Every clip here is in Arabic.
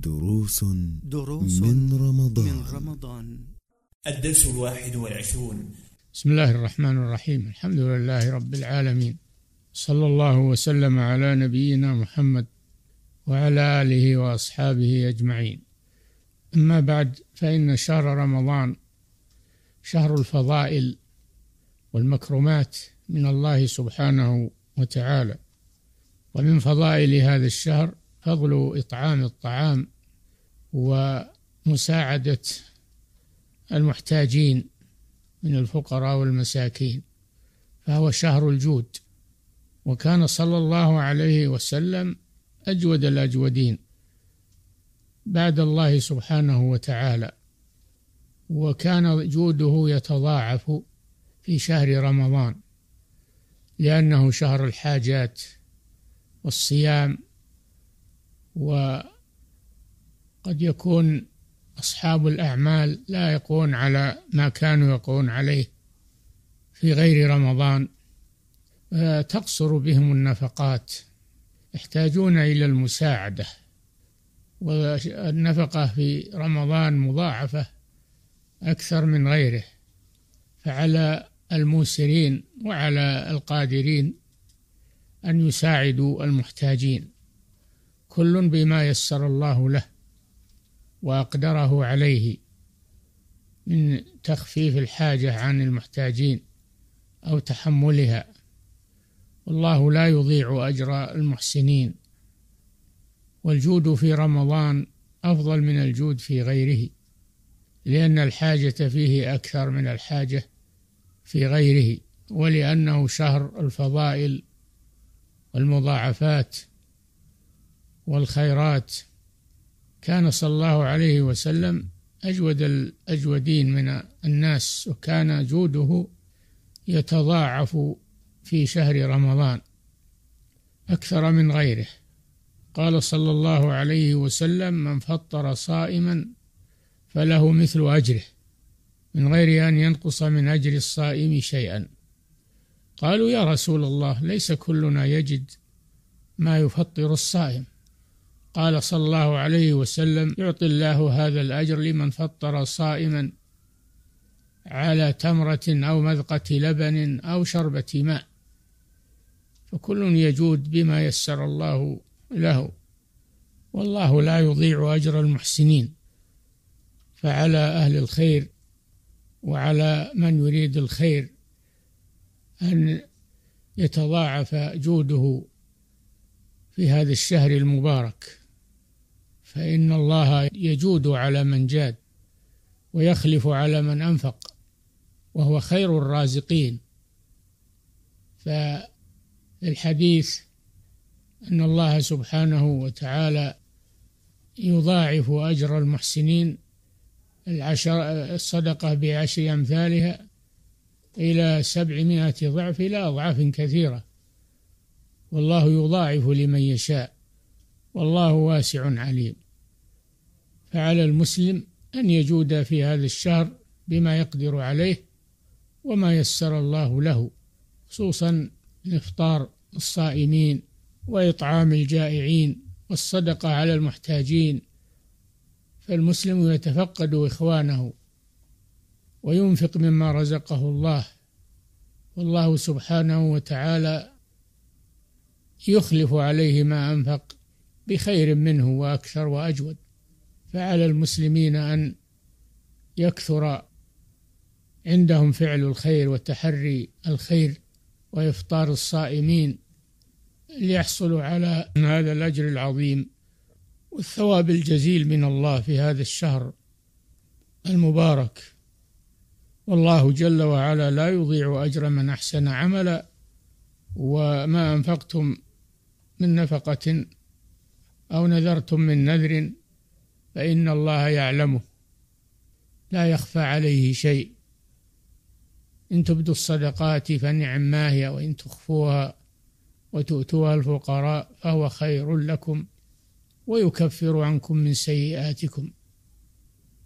دروس دروس من رمضان. من رمضان. الدرس الواحد والعشرون. بسم الله الرحمن الرحيم. الحمد لله رب العالمين. صلى الله وسلم على نبينا محمد وعلى آله وأصحابه أجمعين. أما بعد فإن شهر رمضان شهر الفضائل والمكرمات من الله سبحانه وتعالى. ومن فضائل هذا الشهر فضل إطعام الطعام ومساعدة المحتاجين من الفقراء والمساكين فهو شهر الجود. وكان صلى الله عليه وسلم أجود الأجودين بعد الله سبحانه وتعالى. وكان جوده يتضاعف في شهر رمضان لأنه شهر الحاجات والصيام وقد يكون أصحاب الأعمال لا يقون على ما كانوا يقون عليه في غير رمضان تقصر بهم النفقات يحتاجون إلى المساعدة. والنفقة في رمضان مضاعفة أكثر من غيره فعلى الموسرين وعلى القادرين أن يساعدوا المحتاجين. كل بما يسر الله له وأقدره عليه من تخفيف الحاجة عن المحتاجين أو تحملها. والله لا يضيع أجر المحسنين. والجود في رمضان أفضل من الجود في غيره لأن الحاجة فيه أكثر من الحاجة في غيره ولأنه شهر الفضائل والمضاعفات والخيرات. كان صلى الله عليه وسلم أجود الأجودين من الناس وكان جوده يتضاعف في شهر رمضان أكثر من غيره. قال صلى الله عليه وسلم من فطر صائما فله مثل أجره من غير أن ينقص من أجر الصائم شيئا. قالوا يا رسول الله ليس كلنا يجد ما يفطر الصائم. قال صلى الله عليه وسلم يعطي الله هذا الأجر لمن فطر صائما على تمرة أو مذقة لبن أو شربة ماء فكل يجود بما يسر الله له. والله لا يضيع أجر المحسنين فعلى أهل الخير وعلى من يريد الخير أن يتضاعف جوده في هذا الشهر المبارك. فإن الله يجود على من جاد ويخلف على من أنفق وهو خير الرازقين. فالحديث أن الله سبحانه وتعالى يضاعف أجر المحسنين العشر الصدقة بعشر أمثالها إلى سبعمائة ضعف إلى أضعاف كثيرة. والله يضاعف لمن يشاء والله واسع عليم. فعلى المسلم أن يجود في هذا الشهر بما يقدر عليه وما يسر الله له خصوصا إفطار الصائمين وإطعام الجائعين والصدقة على المحتاجين. فالمسلم يتفقد إخوانه وينفق مما رزقه الله. والله سبحانه وتعالى يخلف عليه ما أنفق بخير منه وأكثر وأجود. فعلى المسلمين أن يكثر عندهم فعل الخير وتحري الخير وإفطار الصائمين ليحصلوا على هذا الأجر العظيم والثواب الجزيل من الله في هذا الشهر المبارك. والله جل وعلا لا يضيع أجر من أحسن عملا وما أنفقتم من نفقة أو نذرتم من نذر فإن الله يعلمه. لا يخفى عليه شيء. إن تبدوا الصدقات فنعم ما هي وإن تخفوها وتؤتوها الفقراء فهو خير لكم ويكفر عنكم من سيئاتكم.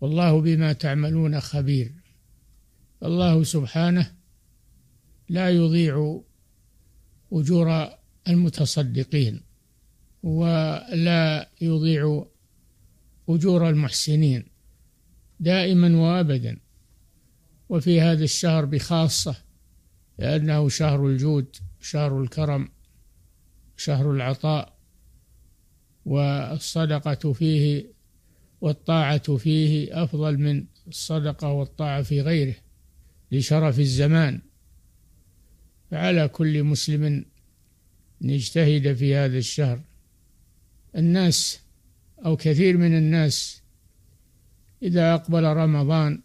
والله بما تعملون خبير. الله سبحانه لا يضيع أجور المتصدقين ولا يضيع أجور المحسنين دائما وأبدا. وفي هذا الشهر بخاصة لأنه شهر الجود شهر الكرم شهر العطاء والصدقة فيه والطاعة فيه أفضل من الصدقة والطاعة في غيره لشرف الزمان. فعلى كل مسلم أن يجتهد في هذا الشهر. الناس أو كثير من الناس إذا أقبل رمضان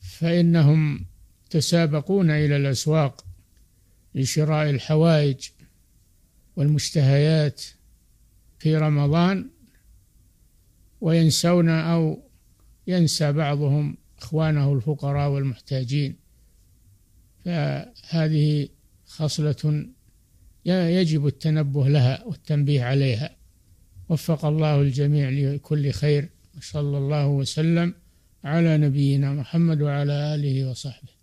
فإنهم يتسابقون إلى الأسواق لشراء الحوائج والمشتهيات في رمضان وينسون أو ينسى بعضهم إخوانه الفقراء والمحتاجين. فهذه خصلة يجب التنبه لها والتنبيه عليها. وفق الله الجميع لكل خير وصلى الله وسلم على نبينا محمد وعلى آله وصحبه.